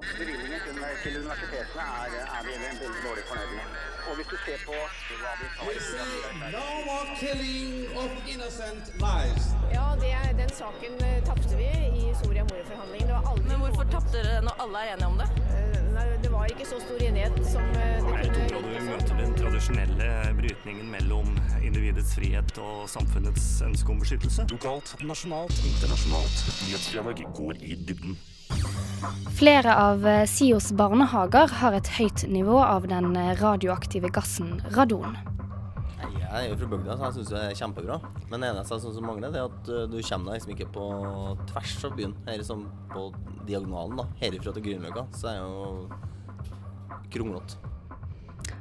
Bevilgningen til, til universitetene er, er vi veldig dårlig fornøyd med. Og hvis du ser på hva vi tar no more killing of innocent lives. Ja, det, den saken eh, tapte vi i Soria Moria-forhandlingene. Men hvorfor tapte dere når alle er enige om det? Eh, nei, det var ikke så stor enighet som eh, det Er det et kunne område vi møter den tradisjonelle brytningen mellom individets frihet og samfunnets ønske om beskyttelse? Lokalt, nasjonalt, internasjonalt. Nyhetsfredag går i dybden. Flere av eh, SIOs barnehager har et høyt nivå av den eh, radioaktive gassen radon. Jeg er jo fra bygda, så jeg syns det er kjempebra. Men det eneste jeg syns mangler, er at uh, du kommer deg liksom ikke på tvers av byen. Her som på diagonalen, da. Herifra til Grünerløkka. Så er det jo kronglete.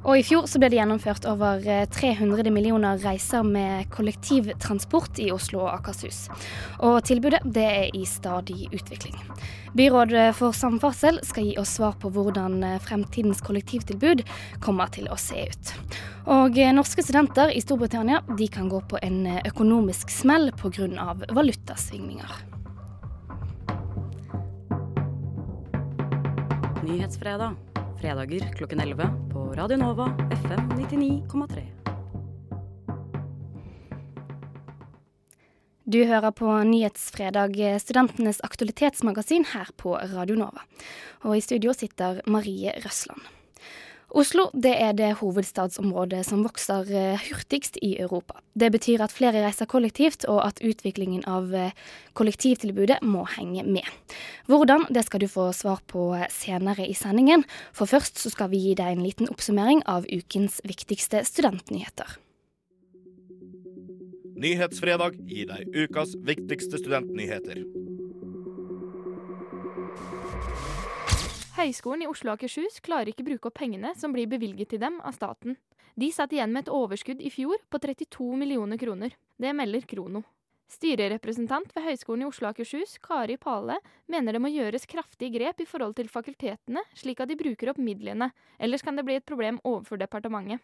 Og i fjor så ble det gjennomført over eh, 300 millioner reiser med kollektivtransport i Oslo og Akershus. Og tilbudet det er i stadig utvikling. Byrådet for samferdsel skal gi oss svar på hvordan eh, fremtidens kollektivtilbud kommer til å se ut. Og eh, norske studenter i Storbritannia kan gå på en eh, økonomisk smell pga. valutasvingninger. Nyhetsfredag. Fredager klokken 11 på Radio Nova FM 99,3. Du hører på Nyhetsfredag, studentenes aktualitetsmagasin her på Radio Nova. Og i studio sitter Marie Røsland. Oslo det er det hovedstadsområdet som vokser eh, hurtigst i Europa. Det betyr at flere reiser kollektivt, og at utviklingen av eh, kollektivtilbudet må henge med. Hvordan, det skal du få svar på eh, senere i sendingen, for først så skal vi gi deg en liten oppsummering av ukens viktigste studentnyheter. Nyhetsfredag gir deg ukas viktigste studentnyheter. Høgskolen i Oslo og Akershus klarer ikke bruke opp pengene som blir bevilget til dem av staten. De satt igjen med et overskudd i fjor på 32 millioner kroner. Det melder Krono. Styrerepresentant ved Høgskolen i Oslo og Akershus, Kari Pale, mener det må gjøres kraftige grep i forhold til fakultetene, slik at de bruker opp midlene, ellers kan det bli et problem overfor departementet.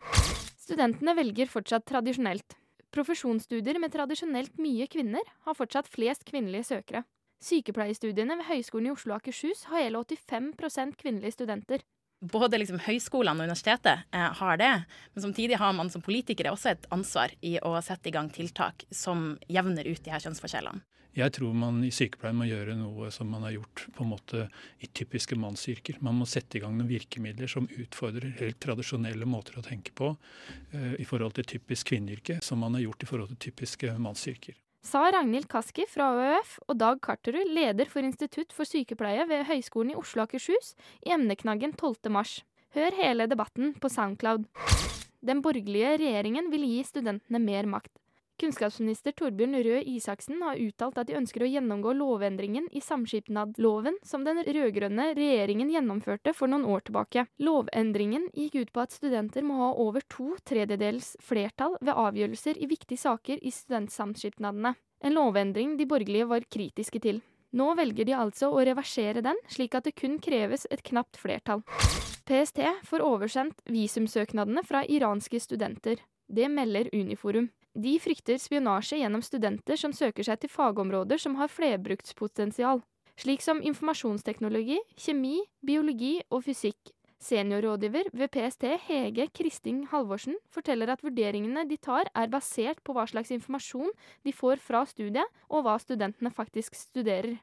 Studentene velger fortsatt tradisjonelt. Profesjonsstudier med tradisjonelt mye kvinner har fortsatt flest kvinnelige søkere. Sykepleierstudiene ved Høgskolen i Oslo og Akershus har hele 85% kvinnelige studenter. både liksom høyskolene og universitetet eh, har det, men samtidig har man som politikere også et ansvar i å sette i gang tiltak som jevner ut de her kjønnsforskjellene. Jeg tror man i sykepleien må gjøre noe som man har gjort på en måte i typiske mannsyrker. Man må sette i gang noen virkemidler som utfordrer helt tradisjonelle måter å tenke på eh, i forhold til typisk kvinneyrke, som man har gjort i forhold til typiske mannsyrker. Sa Ragnhild Kaski fra ØF og Dag Karterud, leder for Institutt for sykepleie ved Høgskolen i Oslo og Akershus, i emneknaggen 12. mars. Hør hele debatten på Soundcloud. Den borgerlige regjeringen vil gi studentene mer makt. Kunnskapsminister Torbjørn Røe Isaksen har uttalt at de ønsker å gjennomgå lovendringen i samskipnadloven som den rød-grønne regjeringen gjennomførte for noen år tilbake. Lovendringen gikk ut på at studenter må ha over to tredjedels flertall ved avgjørelser i viktige saker i studentsamskipnadene. En lovendring de borgerlige var kritiske til. Nå velger de altså å reversere den, slik at det kun kreves et knapt flertall. PST får oversendt visumsøknadene fra iranske studenter. Det melder Uniforum. De frykter spionasje gjennom studenter som søker seg til fagområder som har flerbrukspotensial, slik som informasjonsteknologi, kjemi, biologi og fysikk. Seniorrådgiver ved PST, Hege Kristing Halvorsen, forteller at vurderingene de tar er basert på hva slags informasjon de får fra studiet, og hva studentene faktisk studerer.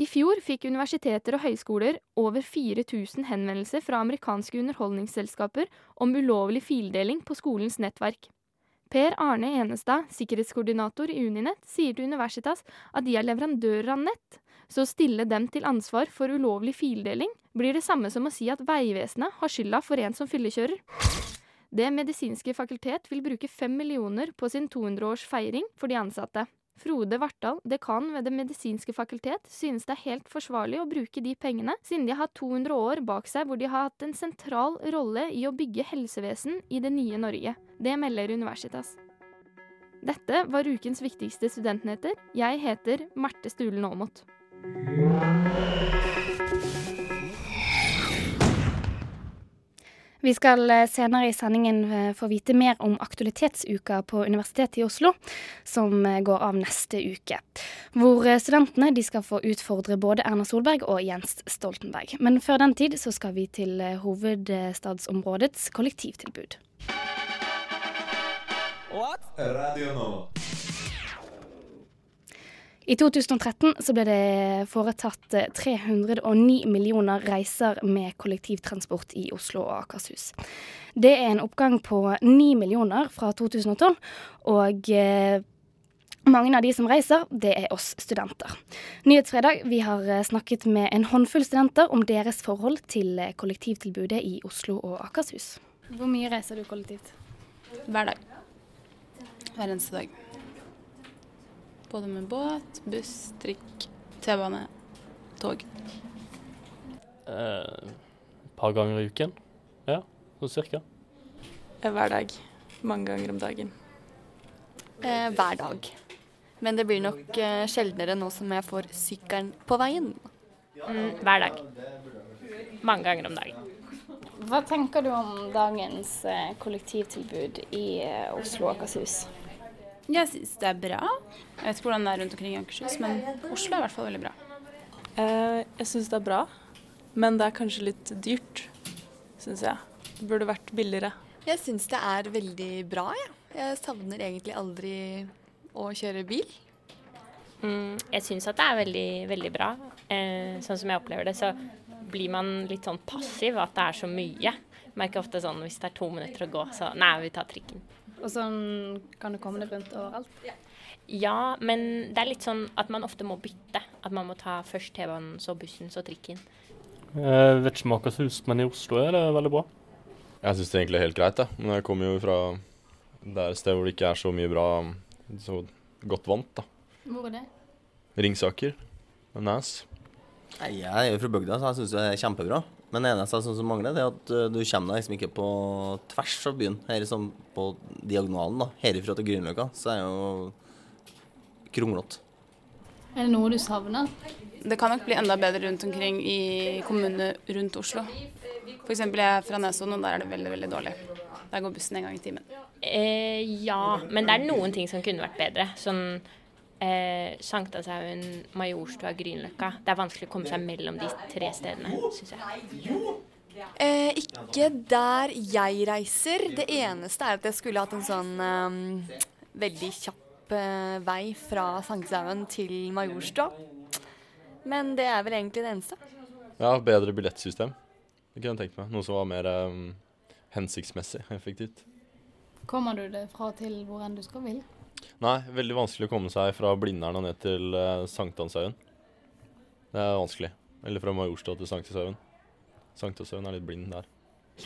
I fjor fikk universiteter og høyskoler over 4000 henvendelser fra amerikanske underholdningsselskaper om ulovlig fildeling på skolens nettverk. Per Arne Enestad, sikkerhetskoordinator i Uninett, sier til Universitas at de er leverandører av nett, så å stille dem til ansvar for ulovlig fildeling blir det samme som å si at Vegvesenet har skylda for en som fyllekjører. Det medisinske fakultet vil bruke fem millioner på sin 200-årsfeiring for de ansatte. Frode Vartdal, dekan ved Det medisinske fakultet, synes det er helt forsvarlig å bruke de pengene, siden de har 200 år bak seg hvor de har hatt en sentral rolle i å bygge helsevesen i det nye Norge. Det melder Universitas. Dette var ukens viktigste studentnyheter. Jeg heter Marte Stulen Aamodt. Vi skal eh, senere i sendingen eh, få vite mer om aktualitetsuka på Universitetet i Oslo, som eh, går av neste uke. Hvor studentene de skal få utfordre både Erna Solberg og Jens Stoltenberg. Men før den tid så skal vi til hovedstadsområdets kollektivtilbud. What? Radio Nova. I 2013 så ble det foretatt 309 millioner reiser med kollektivtransport i Oslo og Akershus. Det er en oppgang på 9 millioner fra 2012, og eh, mange av de som reiser, det er oss studenter. Nyhetsfredag vi har eh, snakket med en håndfull studenter om deres forhold til eh, kollektivtilbudet i Oslo og Akershus. Hvor mye reiser du kollektivt? Hver dag. Hver eneste dag. Både med båt, buss, trikk, T-bane, tog. Et eh, par ganger i uken. Ja, sånn cirka. Eh, hver dag. Mange ganger om dagen. Eh, hver dag. Men det blir nok eh, sjeldnere nå som jeg får sykkelen på veien. Mm, hver dag. Mange ganger om dagen. Hva tenker du om dagens eh, kollektivtilbud i eh, Oslo og Akershus? Jeg syns det er bra. Jeg vet ikke hvordan det er rundt omkring i Akershus, men Oslo er i hvert fall veldig bra. Eh, jeg syns det er bra, men det er kanskje litt dyrt, syns jeg. Det burde vært billigere. Jeg syns det er veldig bra, jeg. Ja. Jeg savner egentlig aldri å kjøre bil. Mm, jeg syns at det er veldig, veldig bra. Eh, sånn som jeg opplever det, så blir man litt sånn passiv at det er så mye. Merker ofte sånn hvis det er to minutter å gå, så nei, vi tar trikken. Og sånn kan det komme det rundt overalt? Ja, men det er litt sånn at man ofte må bytte. At man må ta først T-banen, så bussen, så trikken. Jeg vet ikke om Akershus, men i Oslo er det veldig bra. Jeg syns det egentlig er helt greit, jeg. Men jeg kommer jo fra det er et sted hvor det ikke er så mye bra, så godt vant, da. Hvor er det? Ringsaker. Nes. Nei, Jeg er jo fra bygda, så jeg syns det er kjempebra. Men det eneste som mangler, det er at uh, du kommer deg liksom ikke på tvers av byen. Her liksom på diagonalen, da. Herifra til Grünerløkka, så er det jo kronglete. Er det noe du savner? Det kan nok bli enda bedre rundt omkring i kommunene rundt Oslo. F.eks. jeg er fra Nesodden, og der er det veldig, veldig dårlig. Der går bussen en gang i timen. Eh, ja, men det er noen ting som kunne vært bedre. Sånn eh, Sankthanshaugen, Majorstua, Grünerløkka. Det er vanskelig å komme seg mellom de tre stedene, syns jeg. Eh, ikke der jeg reiser. Det eneste er at jeg skulle hatt en sånn eh, veldig kjapp eh, vei fra Sankthanshaugen til Majorstua. Men det er vel egentlig det eneste. Ja, bedre billettsystem. Det kunne jeg tenkt meg. Noe som var mer um, hensiktsmessig effektivt. Kommer du det fra til hvor enn du skal vil? Nei, veldig vanskelig å komme seg fra Blindern og ned til uh, Sankthanshaugen. Det er vanskelig. Eller fra Majorstua til Sankthanshaugen. Sankthanshaugen er litt blind der.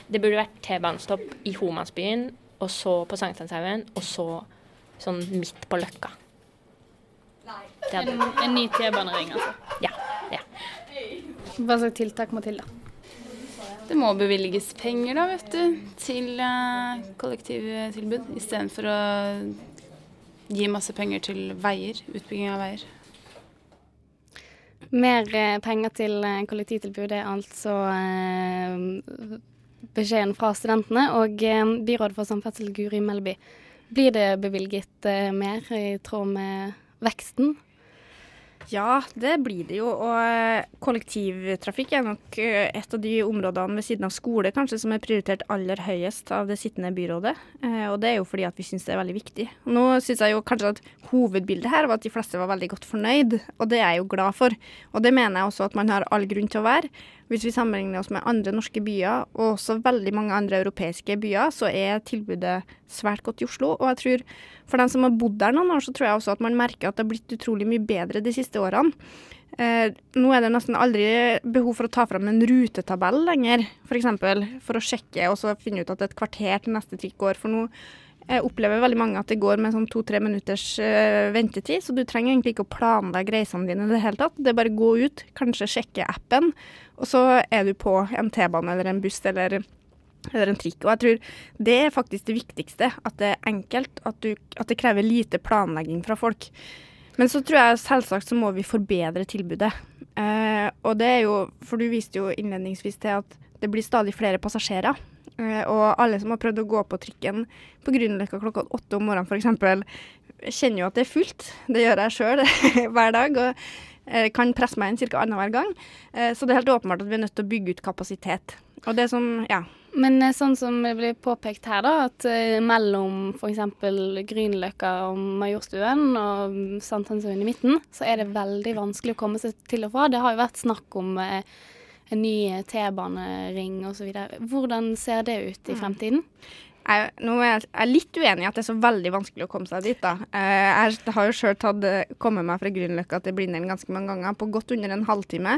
Det burde vært T-banestopp i Homansbyen, og så på Sankthanshaugen, og så sånn midt på Løkka. En, en, ny T-banering, altså? Ja. ja. Hva slags tiltak må til, da? Det må bevilges penger, da, vet du, til uh, kollektivtilbud. Istedenfor å gi masse penger til veier, utbygging av veier. Mer eh, penger til eh, kollektivtilbud er altså eh, beskjeden fra studentene. Og byrådet for samferdsel, Guri Melby, blir det bevilget mer i tråd med veksten? Ja, det blir det jo. Og eh, kollektivtrafikk er nok eh, et av de områdene ved siden av skole kanskje som er prioritert aller høyest av det sittende byrådet. Eh, og det er jo fordi at vi syns det er veldig viktig. Nå syns jeg jo kanskje at hovedbildet her var at de fleste var veldig godt fornøyd, og det er jeg jo glad for. Og det mener jeg også at man har all grunn til å være. Hvis vi sammenligner oss med andre norske byer, og også veldig mange andre europeiske byer, så er tilbudet svært godt i Oslo. Og jeg tror for dem som har bodd der noen år, så tror jeg også at man merker at det har blitt utrolig mye bedre de siste årene. Eh, nå er det nesten aldri behov for å ta fram en rutetabell lenger, f.eks. For, eksempel, for å sjekke og så finne ut at et kvarter til neste trikk går. For jeg opplever veldig mange at det går med sånn to-tre minutters uh, ventetid, så du trenger egentlig ikke å planlegge reisene dine i det hele tatt. Det er bare å gå ut, kanskje sjekke appen, og så er du på en T-bane eller en buss eller, eller, en trikk. Og jeg tror det er faktisk det viktigste, at det er enkelt, at, du, at det krever lite planlegging fra folk. Men så tror jeg selvsagt så må vi forbedre tilbudet. Uh, og det er jo, for du viste jo innledningsvis til at det blir stadig flere passasjerer. Eh, og alle som har prøvd å gå på trikken på Grünerløkka klokka åtte om morgenen f.eks., kjenner jo at det er fullt. Det gjør jeg sjøl hver dag. og eh, kan presse meg inn ca. annenhver gang. Eh, så det er helt åpenbart at vi er nødt til å bygge ut kapasitet. Og det som, ja. Men sånn som det blir påpekt her, da, at mellom f.eks. Grünerløkka og Majorstuen og Sankthanshaugen i midten, så er det veldig vanskelig å komme seg til og fra. Det har jo vært snakk om en ny T-banering osv. Hvordan ser det ut i fremtiden? Jeg, nå er jeg, er litt uenig i at det er så veldig vanskelig å komme seg dit. da. Eh, Jeg har jo sjøl kommet meg fra Grünerløkka til Blindern ganske mange ganger, på godt under en halvtime.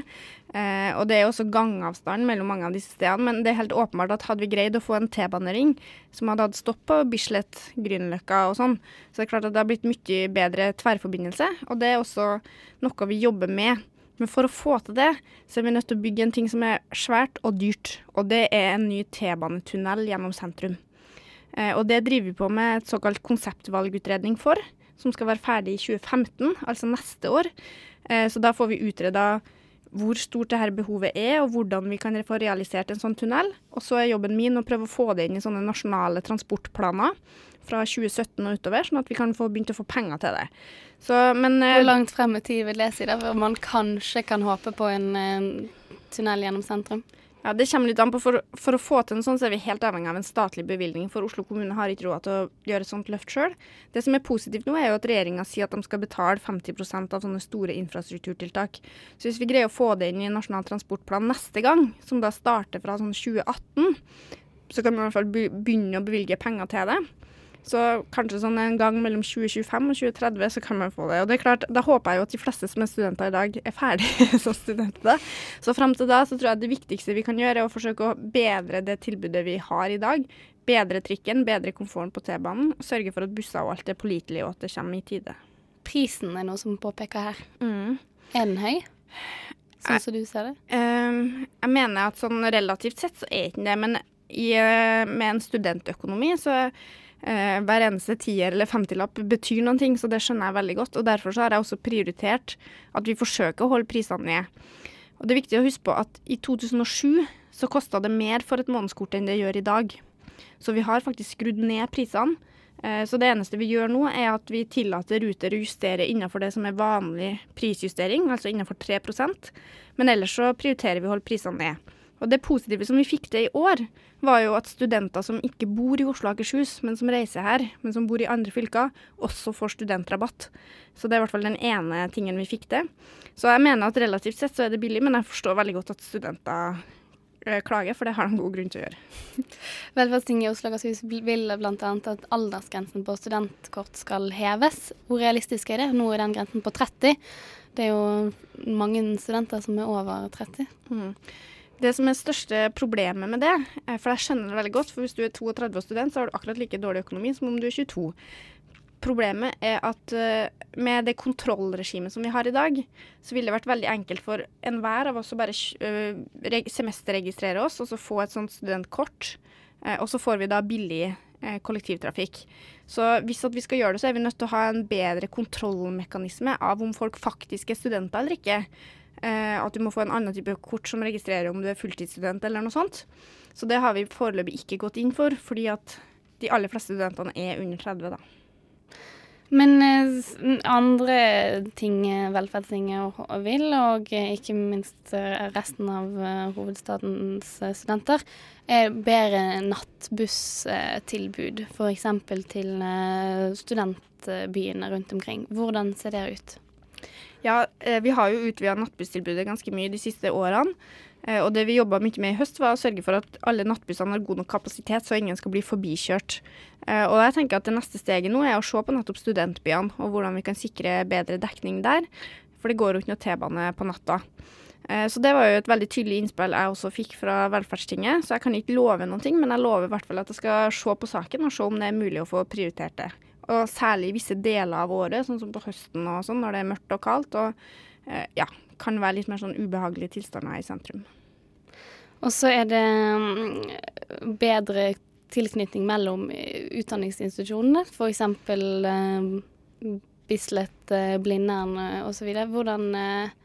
Eh, og det er også gangavstand mellom mange av disse stedene, men det er helt åpenbart at hadde vi greid å få en T-banering som hadde hatt stopp på Bislett, Grünerløkka og sånn, så er det klart at det har blitt mye bedre tverrforbindelse. Og det er også noe vi jobber med. Men for å få til det, så er vi nødt til å bygge en ting som er svært og dyrt. Og det er en ny T-banetunnel gjennom sentrum. Eh, og det driver vi på med et såkalt konseptvalgutredning for, som skal være ferdig i 2015, altså neste år. Eh, så da får vi utreda hvor stort dette behovet er, og hvordan vi kan få realisert en sånn tunnel. Og så er jobben min å prøve å få det inn i sånne nasjonale transportplaner fra 2017 og utover, sånn at vi kan få begynt å få penger til det. Så, men, eh, Hvor langt frem i tid vil det si, da, før man kanskje kan håpe på en en tunnel gjennom sentrum? Ja, Det kommer litt an på. For, for å få til en sånn, så er vi helt avhengig av en statlig bevilgning. For Oslo kommune har ikke råd til å gjøre et sånt løft sjøl. Det som er positivt nå, er jo at regjeringa sier at de skal betale 50% av sånne store infrastrukturtiltak. Så hvis vi greier å få det inn i Nasjonal transportplan neste gang, som da starter fra sånn 2018, så kan vi i hvert fall begynne å bevilge penger til det. Så kanskje sånn en gang mellom 2025 og 2030 så kan man få det. Og det er klart, Da håper jeg jo at de fleste som er studenter i dag, er ferdige som studenter. Så fram til da så tror jeg det viktigste vi kan gjøre, er å forsøke å bedre det tilbudet vi har i dag. Bedre trikken, bedre komforten på T-banen. Sørge for at busser og alt er pålitelig, og at det kommer i tide. Prisen er noe som påpeker her. Mm. Er den høy? Sånn som du ser det? Jeg, jeg mener at sånn relativt sett så er ikke det, men i, eh, med en studentøkonomi så eh, hver eneste tier eller femtilapp betyr noen ting, så det skjønner jeg veldig godt. Og derfor har jeg også prioritert at vi forsøker å holde prisene ned. Og det er viktig å huske på at i 2007 så kosta det mer for et månedskort enn det gjør i dag. Så vi har faktisk skrudd ned prisene. Eh, Så det eneste vi gjør nå, er at vi tillater Ruter å justere innenfor det som er vanlig prisjustering, altså innenfor 3% Men ellers så prioriterer vi å holde prisene ned. Og det positive som vi fikk til i år, var jo at studenter som ikke bor i Oslo og Akershus, men som reiser her, men som bor i andre fylker, også får studentrabatt. Så det er i hvert fall den ene tingen vi fikk til. Så jeg mener at relativt sett så er det billig, men jeg forstår veldig godt at studenter eh, klager, for det har de god grunn til å gjøre. Velferdstinget i Oslo og Akershus vil bl.a. at aldersgrensen på studentkort skal heves. Hvor realistisk er det? Nå er den grensen på 30. Det er jo mange studenter som er over 30. Mm. Det som er største problemet med det, eh, for jeg skjønner det veldig godt, for hvis du er 32 og student, så har du akkurat like dårlig økonomi som om du er 22. Problemet er at eh, med det kontrollregimet som vi har i dag, så ville det vært veldig enkelt for enhver av oss å bare uh, semesterregistrere oss og så få et sånt studentkort. Eh, og så får vi da billig eh, kollektivtrafikk. Så hvis vi skal gjøre det, så er vi nødt til å ha en bedre kontrollmekanisme av om folk faktisk er studenter eller ikke. Eh, at du må få en annen type kort som registrerer om du er fulltidsstudent eller noe sånt. Så det har vi foreløpig ikke gått inn for, fordi at de aller fleste studentene er under 30, da. Men eh, andre ting eh, velferdstinget vil, og ikke minst eh, resten av eh, hovedstadens studenter, er bedre nattbusstilbud. F.eks. til studentbyene rundt omkring. Hvordan ser det ut? Ja, eh, vi har jo utvida nattbusstilbudet ganske mye de siste årene. Eh, og det vi jobba mye med i høst, var å sørge for at alle nattbussene har god nok kapasitet, så ingen skal bli forbikjørt. Eh, og jeg tenker at det neste steget nå er å se på nettopp studentbyene, og hvordan vi kan sikre bedre dekning der. For det går jo ikke noe T-bane på natta. Så det var jo et veldig tydelig innspill jeg også fikk fra Velferdstinget. Så jeg kan ikke love ting, men jeg lover i hvert fall at jeg skal se på saken og se om det er mulig å få prioritert det. Og særlig i visse deler av året, sånn som på høsten og sånn, når det er mørkt og kaldt. Og eh, ja, kan være litt mer sånn ubehagelige tilstander i sentrum. Og så er det mm, bedre tilknytning mellom eh, utdanningsinstitusjonene, f.eks. Eh, Bislett, eh, Blindern eh, osv. Hvordan eh,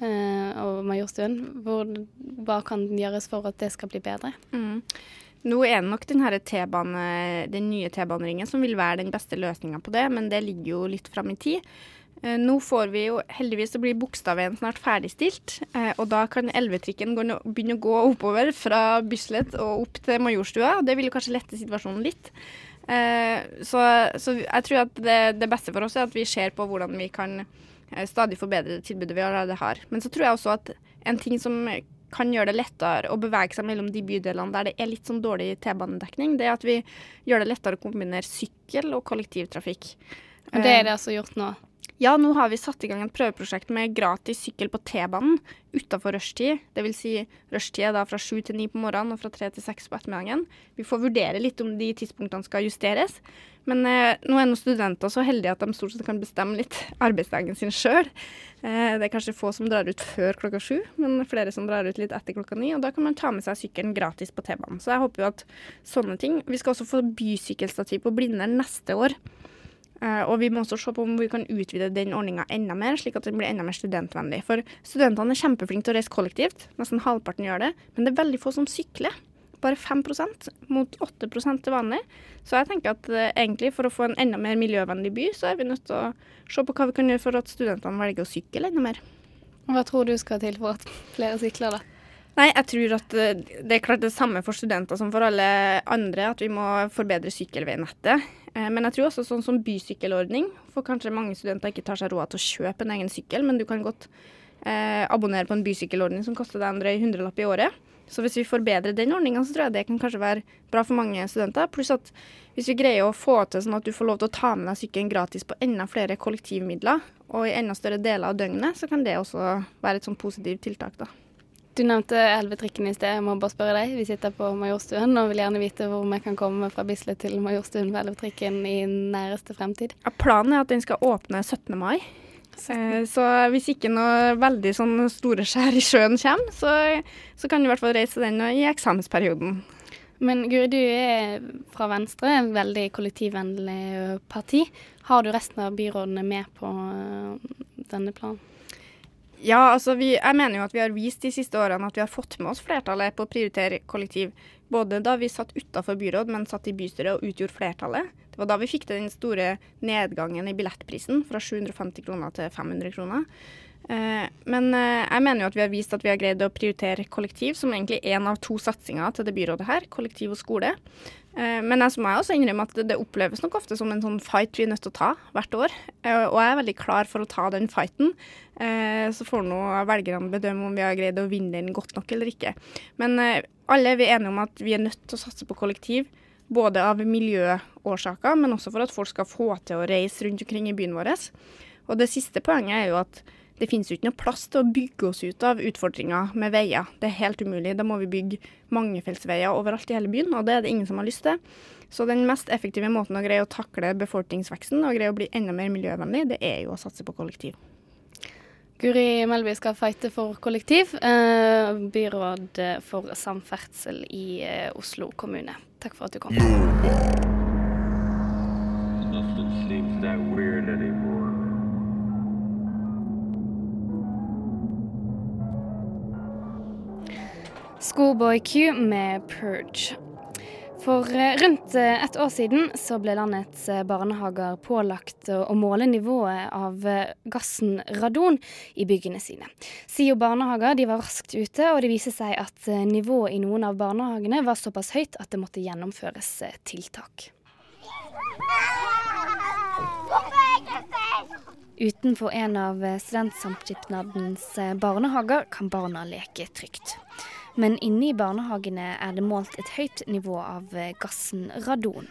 og Majorstuen. Hvor, hva kan gjøres for at det skal bli bedre? Mm. Nå er det nok den, nye T-baneringen som vil være den beste løsninga på det, men det ligger jo litt fram i tid. Eh, Nå får vi jo heldigvis så blir Bogstadveien snart ferdigstilt, eh, og da kan elvetrikken begynne å gå oppover fra Bislett og opp til Majorstua. Det vil jo kanskje lette situasjonen litt. Eh, Så, så jeg tror at det, det beste for oss er at vi ser på hvordan vi kan stadig forbedre det tilbudet vi allerede har. Men så tror jeg også at en ting som kan gjøre det lettere å bevege seg mellom de bydelene der det er litt sånn dårlig T-banedekning, det er at vi gjør det lettere å kombinere sykkel og kollektivtrafikk. Og det er det altså gjort nå? Ja, nå har vi satt i gang et prøveprosjekt med gratis sykkel på T-banen utafor rushtid. Dvs. Si rushtid er da fra sju til ni på morgenen og fra tre til seks på ettermiddagen. Vi får vurdere litt om de tidspunktene skal justeres. Men eh, nå er nå studenter så heldige at de stort sett kan bestemme litt arbeidsdagen sin sjøl. Eh, det er kanskje få som drar ut før klokka sju, men flere som drar ut litt etter klokka ni. Og da kan man ta med seg sykkelen gratis på T-banen. Så jeg håper jo at sånne ting Vi skal også få bysykkelstativ på Blindern neste år. Eh, og vi må også se på om vi kan utvide den ordninga enda mer, slik at den blir enda mer studentvennlig. For studentene er kjempeflinke til å reise kollektivt, nesten halvparten gjør det. Men det er veldig få som sykler. Bare 5% mot 8 til vanlig. Så jeg tenker at eh, egentlig for å få en enda mer miljøvennlig by, så er vi nødt til å se på hva vi kan gjøre for at studentene velger å sykle enda mer. Hva tror du skal til for at flere sykler, da? Nei, jeg tror at eh, det er klart det samme for studenter som for alle andre, at vi må forbedre sykkelveinettet. Eh, Men jeg tror også sånn som bysykkelordning, for kanskje mange studenter ikke tar seg råd til å kjøpe en egen sykkel, men du kan godt eh, abonnere på en bysykkelordning som koster deg en drøy hundrelapp i året. Så hvis vi forbedrer den ordninga, så tror jeg det kan kanskje være bra for mange studenter. Pluss at hvis vi greier å få til sånn at du får lov til å ta med deg sykkelen gratis på enda flere kollektivmidler, og i enda større deler av døgnet, så kan det også være et sånn positivt tiltak, da. Du nevnte Elvetrikken i sted. Jeg må bare spørre deg. Vi sitter på Majorstuen og vil gjerne vite hvor vi kan komme fra Bislett til Majorstuen på Elvetrikken i næreste fremtid. Ja, planen er at den skal åpne 17. mai. Eh, Så hvis ikke noe veldig sånn store skjær i sjøen kommer, så, så kan du i hvert fall reise den i eksamensperioden. Men Guri, du er fra Venstre, en veldig kollektivvennlig parti. Har du resten av byrådene med på øh, denne planen? Ja, altså vi, jeg mener jo at vi har vist de siste årene at vi har fått med oss flertallet på å prioritere kollektiv. Både da vi satt utafor byråd, men satt i bystyret og utgjorde flertallet. Det var da vi fikk den store nedgangen i billettprisen, fra 750 kroner til 500 kroner. Eh, men eh, jeg mener jo at vi har vist at vi har greid å prioritere kollektiv, som egentlig en av to satsinger til det byrådet her, kollektiv og skole. Eh, Men jeg må også innrømme at det, oppleves nok ofte som en sånn fight vi er nødt til å ta hvert år. Og jeg er veldig klar for å ta den fighten. Så får nå velgerne bedømme om vi har greid å vinne den godt nok eller ikke. Men alle er vi enige om at vi er nødt til å satse på kollektiv. Både av miljøårsaker, men også for at folk skal få til å reise rundt omkring i byen vår. Og det siste poenget er jo at det finnes jo ikke noe plass til å bygge oss ut av utfordringer med veier. Det er helt umulig. Da må vi bygge mangefeltsveier overalt i hele byen, og det er det ingen som har lyst til. Så den mest effektive måten å greie å takle befolkningsveksten og greie å bli enda mer miljøvennlig, det er jo å satse på kollektiv. Guri Melby skal fighte for kollektiv. eh, Byråd for samferdsel i eh, Oslo kommune. Takk for at du kom. Schoolboy Q med Purge. For eh, rundt eh, et år siden så ble landets eh, barnehager pålagt å måle nivået av gassen radon i byggene sine. SIO barnehager de var raskt ute, og det viser seg at nivået i noen av barnehagene var såpass høyt at det måtte gjennomføres tiltak. Utenfor en av studentsamskipnadens eh, barnehager kan barna leke trygt. Men inne i barnehagene er det målt et høyt nivå av eh, gassen radon.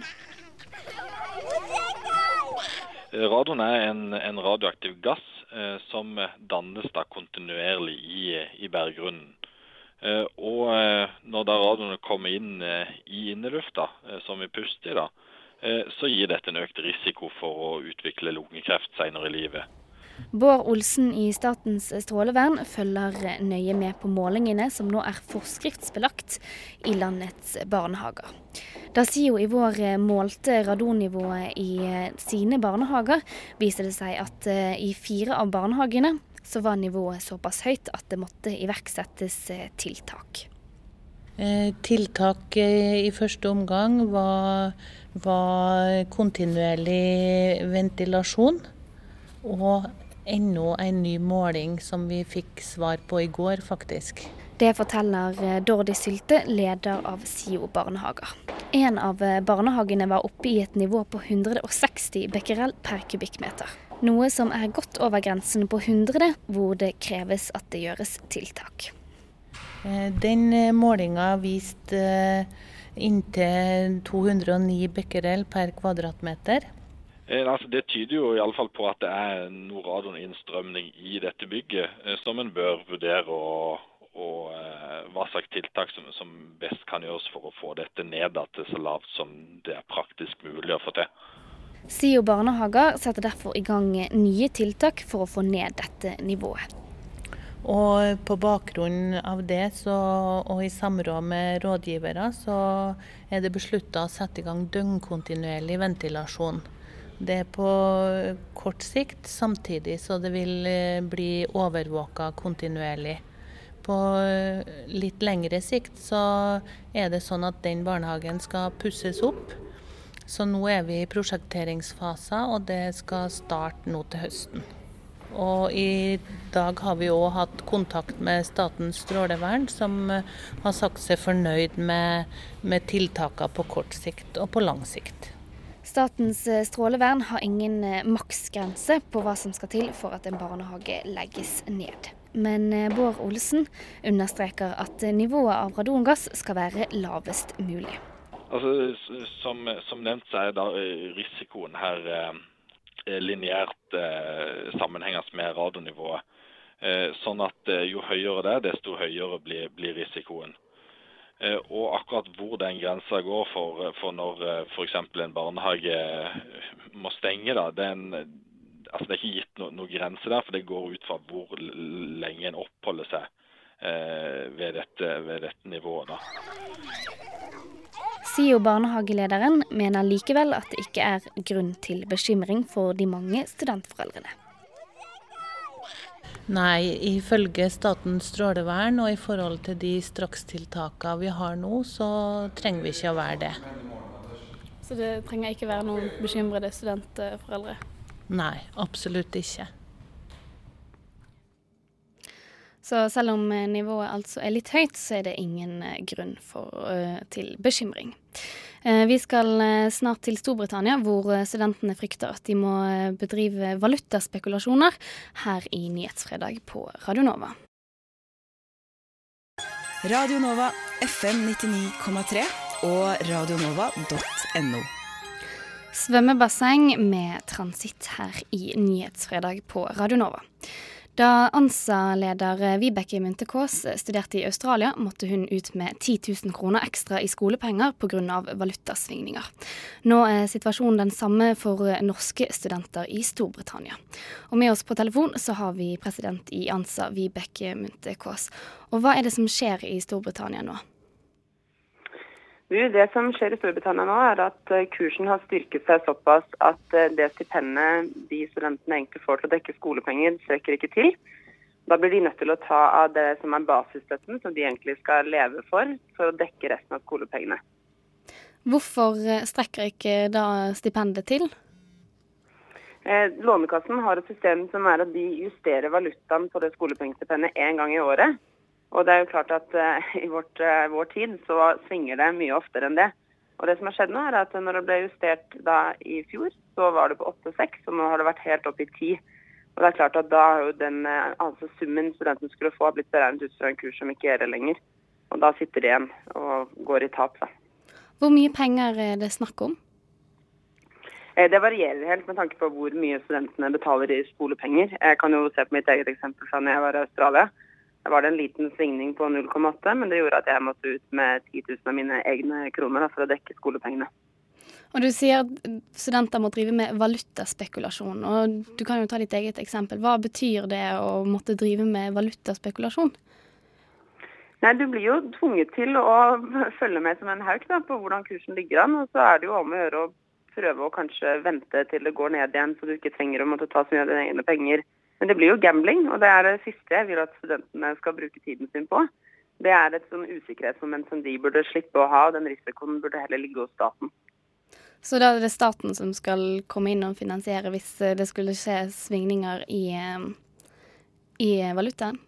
Radon er en, en radioaktiv gass eh, som dannes da kontinuerlig i, i berggrunnen. Eh, og eh, når da radionet kommer inn eh, i innelufta, eh, som vi puster i, da, så gir dette en økt risiko for å utvikle lungekreft senere i livet. Bård Olsen i Statens strålevern følger nøye med på målingene som nå er forskriftsbelagt i landets barnehager. Da SIO i vår målte radonnivået i sine barnehager, viser det seg at eh, i fire av barnehagene så var nivået såpass høyt at det måtte iverksettes eh, tiltak. Eh, tiltak i første omgang var, var kontinuerlig ventilasjon og enda en ny måling som vi fikk svar på i går, faktisk. Det forteller eh, Dordi Sylte, leder av SIO barnehager. En av eh, barnehagene var oppe i et nivå på 160 becquerel per kubikkmeter. Noe som er godt over grensen på 100, hvor det kreves at det gjøres tiltak. Eh, Den målinga viste inntil 209 becquerel per kvadratmeter. Eh, altså det tyder jo i alle fall på at det er noe radoninnstrømning i dette bygget eh, som en bør vurdere og, og eh, hva slags tiltak som, som best kan gjøres for å få dette ned til så lavt som det er praktisk mulig å få til. SIO barnehager setter derfor i gang nye tiltak for å få ned dette nivået. Og på bakgrunn av det, så, og i samråd med rådgivere, så er det beslutta å sette i gang døgnkontinuerlig ventilasjon. Det er på kort sikt, samtidig så det vil eh, bli overvåka kontinuerlig. På eh, litt lengre sikt så er det sånn at den barnehagen skal pusses opp. Så nå er vi i prosjekteringsfasen, og det skal starte nå til høsten. Og i dag har vi òg hatt kontakt med Statens strålevern, som eh, har sagt seg fornøyd med, med tiltakene på kort sikt og på lang sikt. Statens eh, strålevern har ingen eh, maksgrense på hva som skal til for at en barnehage legges ned. Men eh, Bård Olsen understreker at nivået av radongass skal være lavest mulig. Altså, som, som nevnt så er da risikoen her eh, lineært eh, sammenhengende med radionivået. Eh, sånn at jo høyere det er, desto høyere blir, blir risikoen. Eh, og akkurat hvor den grensa går for, for når eh, f.eks. en barnehage eh, må stenge, da, er, altså det er ikke gitt noen noen grense der, for det går ut fra hvor lenge en oppholder seg eh, ved, dette, ved dette nivået. da. SIO barnehagelederen mener likevel at det ikke er grunn til bekymring for de mange studentforeldrene. Nei, ifølge Statens strålevern og i forhold til de strakstiltakene vi har nå, så trenger vi ikke å være det. Så det trenger ikke være noen bekymrede studentforeldre? Nei, absolutt ikke. Så selv om eh, nivået altså er litt høyt, så er det ingen eh, grunn for, eh, til bekymring. Eh, Vi skal eh, snart til Storbritannia, hvor eh, studentene frykter at de må bedrive valutaspekulasjoner her i Nyhetsfredag på Radio Nova. Radio Nova FM 99,3 og radionova.no. Svømmebasseng med transitt her i Nyhetsfredag på Radio Nova. Da ANSA-leder Vibeke Munthe-Kaas studerte i Australia, måtte hun ut med 10 000 kroner ekstra i skolepenger pga. valutasvingninger. Nå er situasjonen den samme for norske studenter i Storbritannia. Og med oss på telefon så har vi president i ANSA, Vibeke Munthe-Kaas. Og hva er det som skjer i Storbritannia nå? Du, det som skjer i Storbritannia nå, er at eh, kursen har styrket seg såpass at eh, det stipendet de studentene egentlig får til å dekke skolepenger, strekker ikke til. Da blir de nødt til å ta av det som er basisstøtten, som de egentlig skal leve for, for å dekke resten av skolepengene. Hvorfor eh, strekker ikke da stipendet til? Lånekassen har et system som er at de justerer valutaen på det skolepengestipendet én gang i året. Og det er jo klart at uh, i vårt, uh, vår tid så svinger det mye oftere enn det. Og det som har skjedd nå er at når det ble justert da i fjor, så var det på 8,6, og nå har det vært helt opp i 10. Og det er klart at da har jo den uh, altså summen studenten skulle få, blitt beregnet ut fra en kurs som ikke gjelder lenger. Og da sitter de igjen og går i tap, da. Hvor mye penger er det snakk om? Det varierer helt med tanke på hvor mye studentene betaler i skolepenger. Jeg kan jo se på mitt eget eksempel fra når jeg var i Australia. Var det en liten svingning på 0,8, men det gjorde at jeg måtte ut med 10 000 av mine egne kroner da, for å dekke skolepengene. Og Du sier at studenter må drive med valutaspekulasjon. og Du kan jo ta ditt eget eksempel. Hva betyr det å måtte drive med valutaspekulasjon? Nei, Du blir jo tvunget til å følge med som en hauk da, på hvordan kursen ligger an. Og så er det jo om å gjøre å prøve å kanskje vente til det går ned igjen, så du ikke trenger å måtte ta så mye av dine egne penger. Men det blir jo gambling, og det er det siste jeg vil at studentene skal bruke tiden sin på. Det er et sånn usikkerhetsmoment som de burde slippe å ha. og Den risikoen burde heller ligge hos staten. Så da er det staten som skal komme inn og finansiere hvis eh, det skulle skje svingninger i, eh, i valutaen?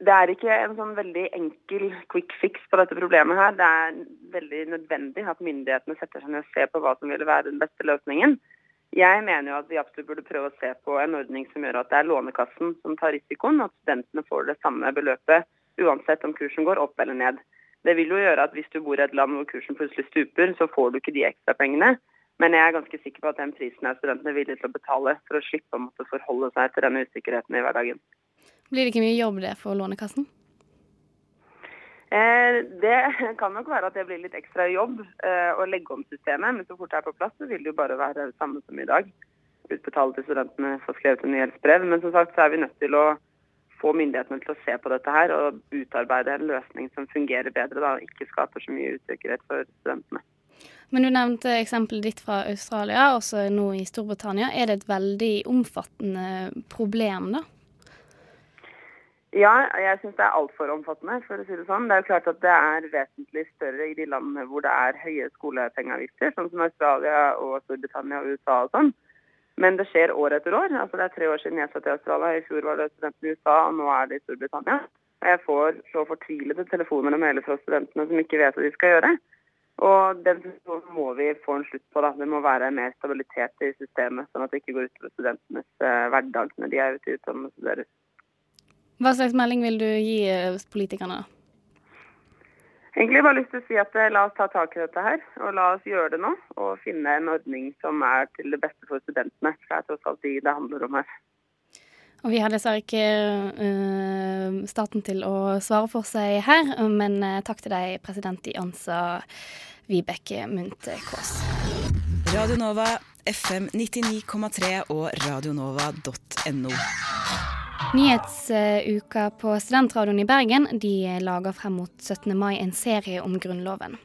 Det er ikke en sånn veldig enkel quick fix på dette problemet her. Det er veldig nødvendig at myndighetene setter seg ned og ser på hva som vil være den beste løsningen. Jeg mener jo at vi absolutt burde prøve å se på en ordning som gjør at det er Lånekassen som tar risikoen, og at studentene får det samme beløpet uansett om kursen går opp eller ned. Det vil jo gjøre at hvis du bor i et land hvor kursen plutselig stuper, så får du ikke de ekstra pengene. Men jeg er ganske sikker på at den prisen er studentene villige til å betale for å slippe å måtte forholde seg til denne usikkerheten i hverdagen. Blir det ikke mye jobb det for Lånekassen? Eh, det kan nok være at det blir litt ekstra jobb eh, å legge om systemet, men så fort det er på plass, så vil det jo bare være det samme som i dag. Utbetale til studentene, få skrevet en gjeldsbrev. Men som sagt så er vi nødt til å få myndighetene til å se på dette her og utarbeide en løsning som fungerer bedre da, og ikke skaper så mye usikkerhet for studentene. Men du nevnte eksempelet ditt fra Australia, også nå i Storbritannia. Er det et veldig omfattende problem, da? Ja, jeg syns det er altfor omfattende, for å si det sånn. Det er jo klart at det er vesentlig større i de landene hvor det er høye skolepengeavgifter, sånn som Australia og Storbritannia og USA og sånn. Men det skjer år etter år. Altså Det er tre år siden jeg satt i Australia. I fjor var det studentene i USA, og nå er det i Storbritannia. Og jeg får så fortvilede telefoner og mailer fra studentene som ikke vet hva de skal gjøre. Og den situasjonen må vi få en slutt på. da. Det må være mer stabilitet i systemet, sånn at det ikke går utover studentenes eh, hverdag når de er ute i utlandet og studerer. Hva slags melding vil du gi politikerne politikerne? Egentlig bare lyst til å si at eh, la oss ta tak i dette her, og la oss gjøre det nå. Og finne en ordning som er til det beste for studentene. For det er tross alt de det handler om her. Og vi har dessverre ikke uh, staten til å svare for seg her, men uh, takk til deg, president i ANSA, Vibeke Munthe Kaas. Radio Nova, FM 99,3 og radionova.no. Nyhetsuka på Studentradioen i Bergen de lager frem mot 17. mai en serie om Grunnloven.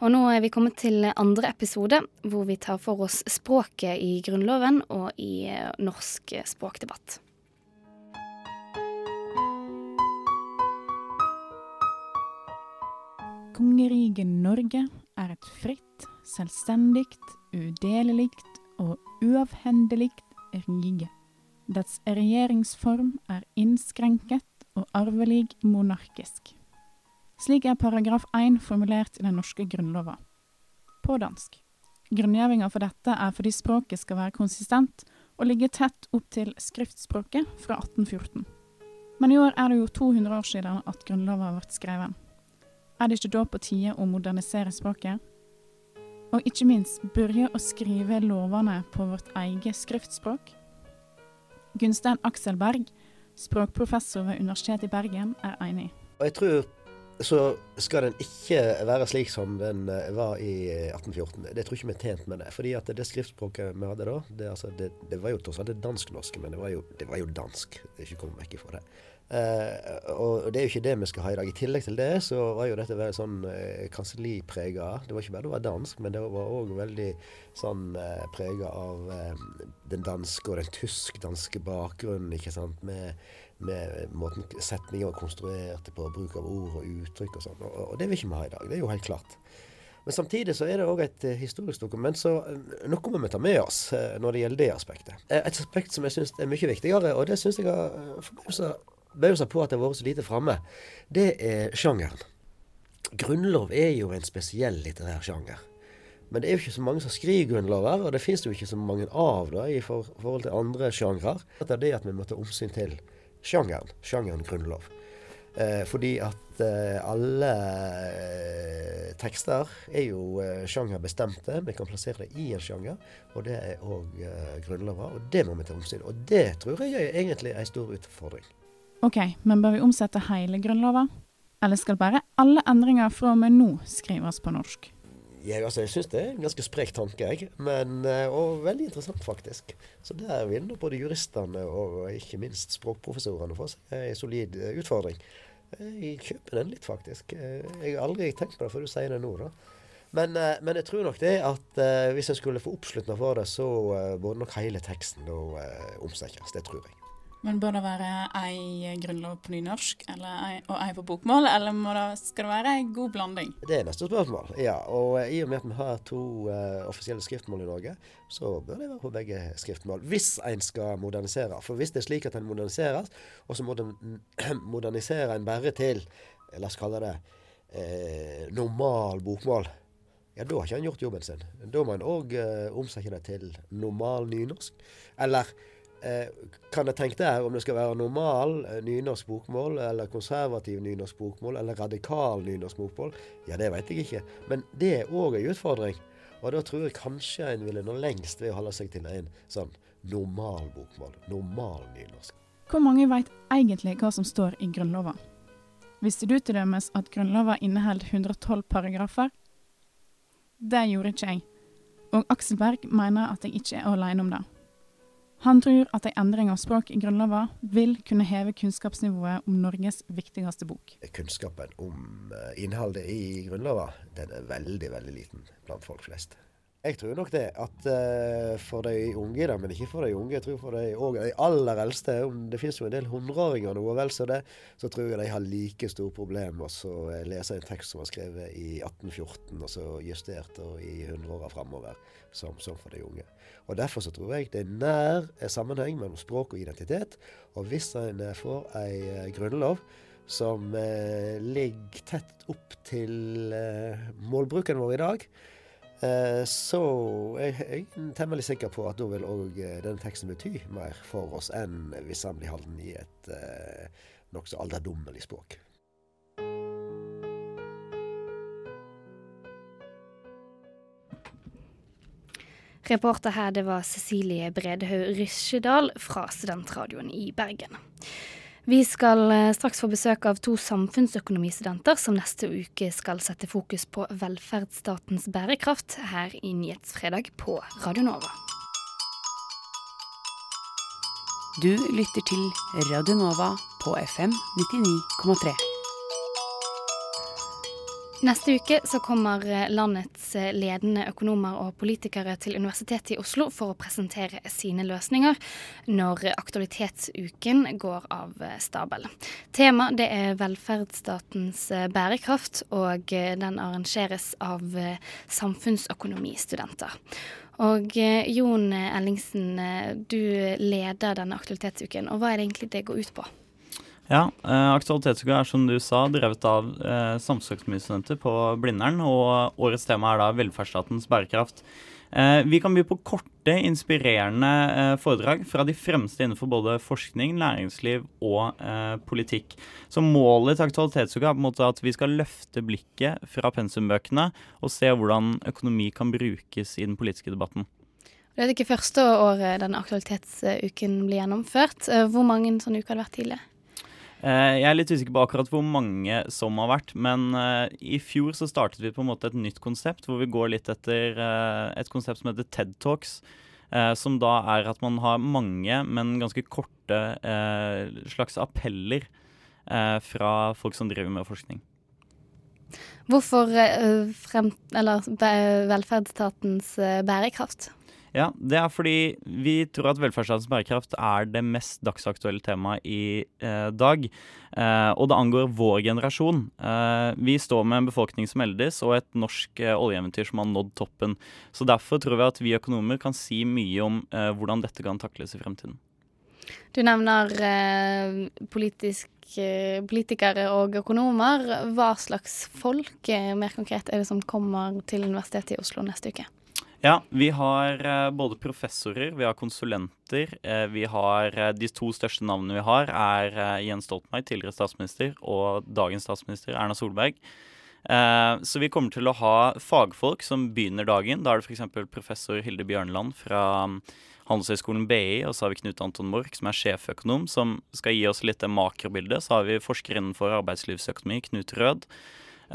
Og nå er vi kommet til andre episode, hvor vi tar for oss språket i Grunnloven og i norsk språkdebatt. Kongeriket Norge er et fritt, selvstendig, udelelig og uavhendelig rike. Dets regjeringsform er innskrenket og arvelig monarkisk. Slik er paragraf 1 formulert i den norske grunnlova. På dansk. Grunngjevinga for dette er fordi språket skal være konsistent og ligge tett opp til skriftspråket fra 1814. Men i år er det jo 200 år siden at grunnlova ble skrevet. Er det ikke da på tide å modernisere språket? Og ikke minst begynne å skrive lovene på vårt eget skriftspråk? Gunstein Akselberg, språkprofessor ved Universitetet i Bergen, er enig. Og jeg tror så skal den ikke være slik som den eh, var i 1814. Det tror ikke vi er tjent med det. Fordi at det skriftspråket vi hadde da, det, altså, det, det var jo tross alt dansk-norsk, men det var, jo, det var jo dansk. Det er ikke kommet vekk ifra det. Uh, og det er jo ikke det vi skal ha i dag. I tillegg til det så var jo dette veldig sånn eh, kanselliprega. Det var ikke bare det var dansk, men det var òg veldig sånn eh, prega av eh, den danske og den tysk-danske bakgrunnen, ikke sant. Med, med måten setninger var konstruert på, bruk av ord og uttrykk og sånn. Og, og, det vil ikke vi ha i dag. Det er jo helt klart. Men samtidig så er det òg et historisk dokument, så noe må vi ta med oss når det gjelder det aspektet. Et aspekt som jeg syns er mye viktigere, og det syns jeg har bøyer seg på at det har vært så lite framme, det er sjangeren. Grunnlov er jo en spesiell litterær sjanger. Men det er jo ikke så mange som skriver grunnlover, og det finnes jo ikke så mange av det i for, forhold til andre sjangre. Det er det at vi må ta omsyn til sjangeren. Sjangeren grunnlov. Eh, fordi at eh, alle eh, tekster er jo eh, sjangerbestemte. Vi kan plassere det i en sjanger, og det er òg eh, grunnlover. Og det må vi ta omsyn Og det tror jeg er egentlig en stor utfordring. Ok, men bør vi omsette hele Grunnlova? Eller skal bare alle endringer fra og med nå skrives på norsk? Jeg, altså, jeg syns det er en ganske sprek tanke, jeg. Men, eh, og veldig interessant, faktisk. Så der vil nå både juristene og ikke minst språkprofessorene få seg en solid eh, utfordring. Jeg kjøper den litt, faktisk. Eh, jeg har aldri tenkt på det før du sier det nå, da. Men, men, jeg tror nok det at hvis en skulle få oppslutning for det, så burde nok hele teksten da omsettes. Det tror jeg. Men bør det være ei grunnlov på nynorsk ei, og ei på bokmål, eller det, skal det være ei god blanding? Det er neste spørsmål. Ja, og i og med at vi har to uh, offisielle skriftmål i Norge, så bør det være på begge skriftmål. Hvis en skal modernisere. For hvis det er slik at en moderniseres, og så modern, moderniserer en bare til, la oss kalle det, eh, normal bokmål, ja, da har ikke en gjort jobben sin. Da må en òg eh, omsette det til normal nynorsk. Eller Eh, kan jeg tenke deg om det skal være normal eh, nynorsk bokmål, eller konservativ nynorsk bokmål, eller radikal nynorsk bokmål? Ja, det vet jeg ikke. Men det er òg en utfordring. Og da tror jeg kanskje en ville nå lengst ved å holde seg til en sånn normal bokmål. Normal nynorsk. Hvor mange veit egentlig hva som står i Grunnlova? Visste du til dømes at Grunnlova inneholder 112 paragrafer? Det gjorde ikke jeg. Og Aksel Berg mener at jeg ikke er alene om det. Han tror at en endring av språk i Grunnlova vil kunne heve kunnskapsnivået om Norges viktigste bok. Kunnskapen om eh, innholdet i Grunnlova den er veldig, veldig liten blant folk flest. Jeg tror nok det at uh, for de unge, da, men ikke for de unge, jeg tror for de, og de aller eldste Det finnes jo en del hundreåringer nå, vel så det, så tror jeg de har like store problemer med å lese en tekst som var skrevet i 1814, og så justert i hundreåra framover, som, som, for de unge. Og Derfor så tror jeg det er nær sammenheng mellom språk og identitet. Og hvis en får ei eh, grunnlov som eh, ligger tett opp til eh, målbruken vår i dag, Eh, så jeg, jeg er temmelig sikker på at da vil òg eh, denne teksten bety mer for oss enn hvis han blir holdt i et eh, nokså alderdommelig språk. Reporter her det var Cecilie Bredhaug Rysjedal fra Studentradioen i Bergen. Vi skal eh, straks få besøk av to samfunnsøkonomistudenter som neste uke skal sette fokus på velferdsstatens bærekraft her i Nyhetsfredag på Radio Nova. Du lytter til Radio Nova på FM 99,3. Neste uke så kommer eh, landets eh, ledende økonomer og politikere til Universitetet i Oslo for å presentere sine løsninger når Aktualitetsuken går av eh, stabel. Tema det er velferdsstatens bærekraft, og den arrangeres av samfunnsøkonomistudenter. Og Jon Ellingsen, du leder denne aktualitetsuken, og hva er det egentlig det går ut på? Ja, eh, Aktualitetsuka er som du sa drevet av eh, samfunnsøkonomistudenter på Blindern, og årets tema er da velferdsstatens bærekraft. Eh, vi kan by på korte, inspirerende eh, foredrag fra de fremste innenfor både forskning, næringsliv og eh, politikk. Så målet til Aktualitetsuka er på en måte at vi skal løfte blikket fra pensumbøkene og se hvordan økonomi kan brukes i den politiske debatten. Det er ikke første året denne aktualitetsuken blir gjennomført. Eh, hvor mange sånne uker har det vært tidligere? Eh, jeg er litt usikker på akkurat hvor mange som har vært, men uh, i fjor så startet vi på en måte et nytt konsept hvor vi går litt etter uh, et konsept som heter TED Talks. Som da er at man har mange, men ganske korte slags appeller fra folk som driver med forskning. Hvorfor frem, eller, velferdsstatens bærekraft? Ja, det er fordi vi tror at velferdsstatens bærekraft er det mest dagsaktuelle temaet i eh, dag. Eh, og det angår vår generasjon. Eh, vi står med en befolkning som eldes, og et norsk eh, oljeeventyr som har nådd toppen. Så derfor tror vi at vi økonomer kan si mye om eh, hvordan dette kan takles i fremtiden. Du nevner eh, politisk politikere og økonomer. Hva slags folk mer konkret er det som kommer til Universitetet i Oslo neste uke? Ja, vi har uh, både professorer, vi har konsulenter. Uh, vi har uh, De to største navnene vi har, er Jens Stoltenberg, tidligere statsminister, og dagens statsminister Erna Solberg. så vi kommer til å ha fagfolk som begynner dagen. Da er det f.eks. professor Hilde Bjørnland fra um, Handelshøyskolen BI, og så har vi Knut Anton Mork, som er sjeføkonom, som skal gi oss litt det makrobildet. Så har vi forsker innenfor arbeidslivsøkonomi, Knut Rød.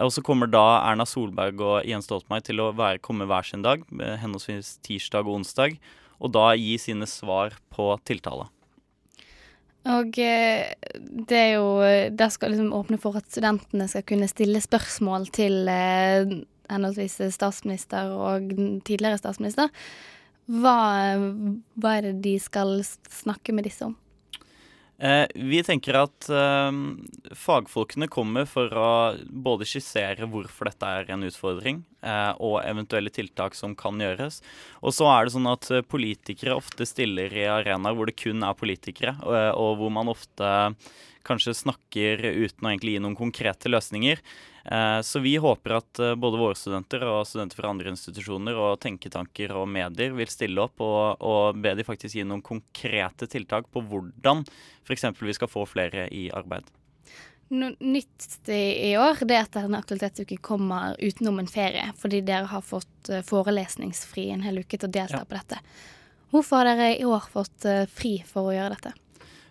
Og så kommer da Erna Solberg og Jens Stoltenberg til å være, komme hver sin dag, henholdsvis tirsdag og onsdag, og da gi sine svar på tiltale. Og eh, det er jo Det skal liksom åpne for at studentene skal kunne stille spørsmål til eh, henholdsvis statsminister og tidligere statsminister. Hva, hva er det de skal snakke med disse om? Eh, vi tenker at eh, fagfolkene kommer for å både skissere hvorfor dette er en utfordring, eh, og eventuelle tiltak som kan gjøres. Og så er det sånn at eh, politikere ofte stiller i arenaer hvor det kun er politikere, og, og hvor man ofte kanskje snakker uten å egentlig gi noen konkrete løsninger. Eh, Så vi håper at eh, både våre studenter og studenter fra andre institusjoner og tenketanker og medier vil stille opp og, og be de faktisk gi noen konkrete tiltak på hvordan f.eks. vi skal få flere i arbeid. Noe nytt i år det er at denne aktualitetsuken kommer utenom en ferie, fordi dere har fått eh, forelesningsfri en hel uke til å delta Ja. på dette. Hvorfor har dere i år fått fri for å gjøre dette?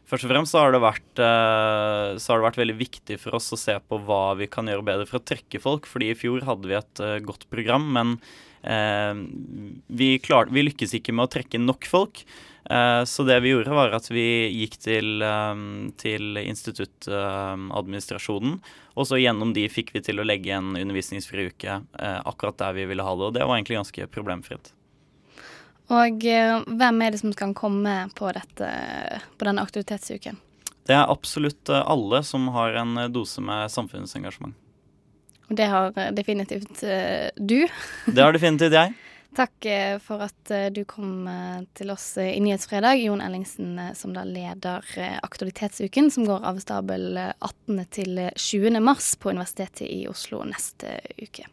Først og fremst så har, det vært, eh, så har det vært veldig viktig for oss å se på hva vi kan gjøre bedre for å trekke folk. fordi i fjor hadde vi et eh, godt program, men eh, vi, klarte, vi lykkes ikke med å trekke nok folk. Så det vi gjorde, var at vi gikk til, til instituttadministrasjonen. og så gjennom de fikk vi til å legge en undervisningsfri uke akkurat der vi ville ha det. Og det var egentlig ganske problemfritt. Og eh, hvem er det som kan komme på, dette, på denne aktivitetsuken? Det er absolutt eh, alle som har en eh, dose med samfunnsengasjement. Og det har definitivt du. Det har definitivt jeg. Takk for at du kom til oss i Nyhetsfredag. Jon Ellingsen, som da leder Aktualitetsuken, som går av stabel eh, 18. til eh, 20. mars på Universitetet i Oslo neste uke.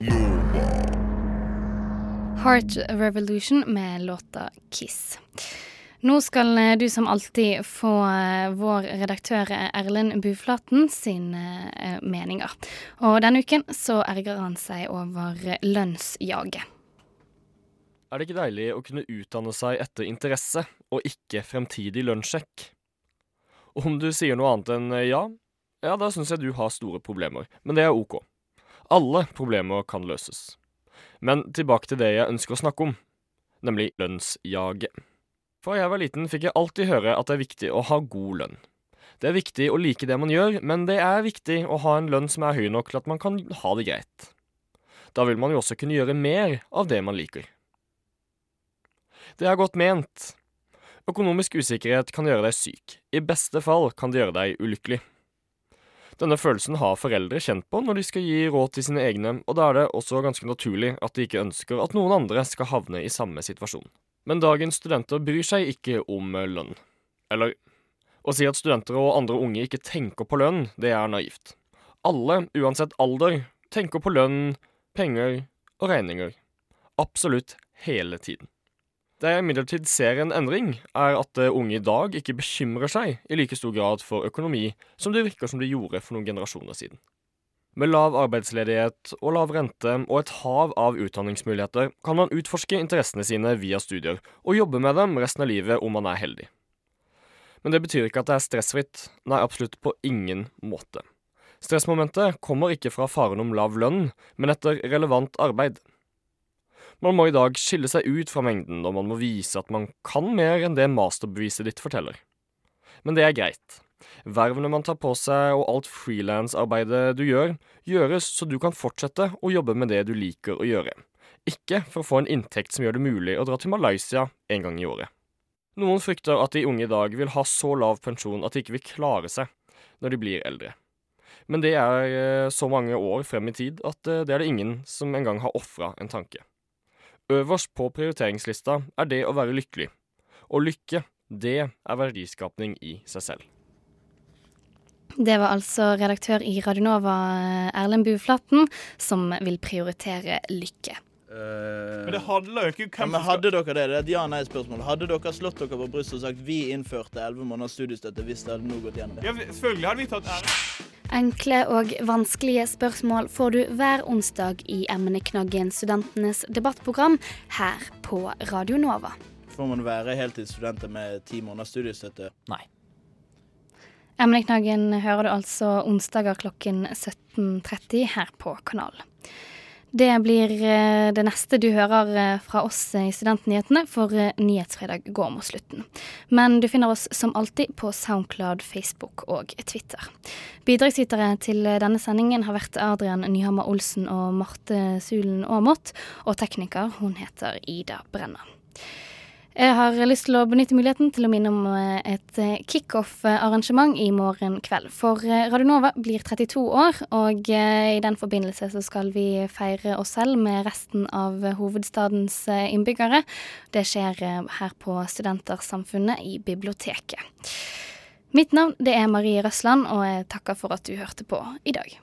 Heart Revolution med låta 'Kiss'. Nå skal eh, du som alltid få eh, vår redaktør eh, Erlend Buflaten sin meninger. Og denne uken så erger han seg over lønnsjaget. Er det ikke deilig å kunne utdanne seg etter interesse, og ikke fremtidig lønnssjekk? Om du sier noe annet enn ja, ja, da syns jeg du har store problemer, men det er ok. Alle problemer kan løses. Men tilbake til det jeg ønsker å snakke om, nemlig lønnsjaget. Fra jeg var liten fikk jeg alltid høre at det er viktig å ha god lønn. Det er viktig å like det man gjør, men det er viktig å ha en lønn som er høy nok til at man kan ha det greit. Da vil man jo også kunne gjøre mer av det man liker. Det er godt ment. Økonomisk usikkerhet kan gjøre deg syk. I beste fall kan det gjøre deg ulykkelig. Denne følelsen har foreldre kjent på når de skal gi råd til sine egne, og da er det også ganske naturlig at de ikke ønsker at noen andre skal havne i samme situasjon. Men dagens studenter bryr seg ikke om lønn. Eller å si at studenter og andre unge ikke tenker på lønn, det er naivt. Alle, uansett alder, tenker på lønn, penger og regninger. Absolutt hele tiden. Det jeg imidlertid ser en endring, er at unge i dag ikke bekymrer seg i like stor grad for økonomi som det virker som de gjorde for noen generasjoner siden. Med lav arbeidsledighet og lav rente og et hav av utdanningsmuligheter kan man utforske interessene sine via studier og jobbe med dem resten av livet om man er heldig. Men det betyr ikke at det er stressfritt. Nei, absolutt på ingen måte. Stressmomentet kommer ikke fra faren om lav lønn, men etter relevant arbeid. Man må i dag skille seg ut fra mengden, og man må vise at man kan mer enn det masterbeviset ditt forteller. Men det er greit. Vervene man tar på seg og alt frilansarbeidet du gjør, gjøres så du kan fortsette å jobbe med det du liker å gjøre. Ikke for å få en inntekt som gjør det mulig å dra til Malaysia en gang i året. Noen frykter at de unge i dag vil ha så lav pensjon at de ikke vil klare seg når de blir eldre. Men det er eh, så mange år frem i tid at eh, det er det ingen som engang har ofra en tanke. Øverst på prioriteringslista er det å være lykkelig. Og lykke, det er verdiskapning i seg selv. Det var altså redaktør i Radionova Erlend Buflaten som vil prioritere lykke. Men det handler jo ikke om hvem ja, men Hadde dere det? Det er et ja-nei-spørsmål. Hadde dere slått dere på brystet og sagt vi innførte 11 måneders studiestøtte hvis det hadde nå gått gjennom? Ja, selvfølgelig hadde vi tatt ære. Enkle og vanskelige spørsmål får du hver onsdag i emneknaggen Studentenes debattprogram her på Radio Nova. Får man være heltidsstudenter med ti måneders studiestøtte? Nei. Emneknaggen hører du altså onsdager klokken 17.30 her på kanalen. Det blir eh, det neste du hører eh, fra oss i Studentnyhetene, for eh, Nyhetsfredag går mot slutten. Men du finner oss som alltid på Soundcloud, Facebook og Twitter. Bidragsytere til denne sendingen har vært Adrian Nyhammer Olsen og Marte Sulen Aamodt, og tekniker hun heter Ida Brenna. Jeg har lyst til å benytte muligheten til å minne om eh, et eh, kickoff-arrangement i morgen kveld. For eh, Radionova blir 32 år, og i den forbindelse så skal vi feire oss selv med resten av hovedstadens innbyggere. Det skjer her på Studentersamfunnet i biblioteket. Mitt navn det er Marie Røsland, og jeg takker for at du hørte på i dag.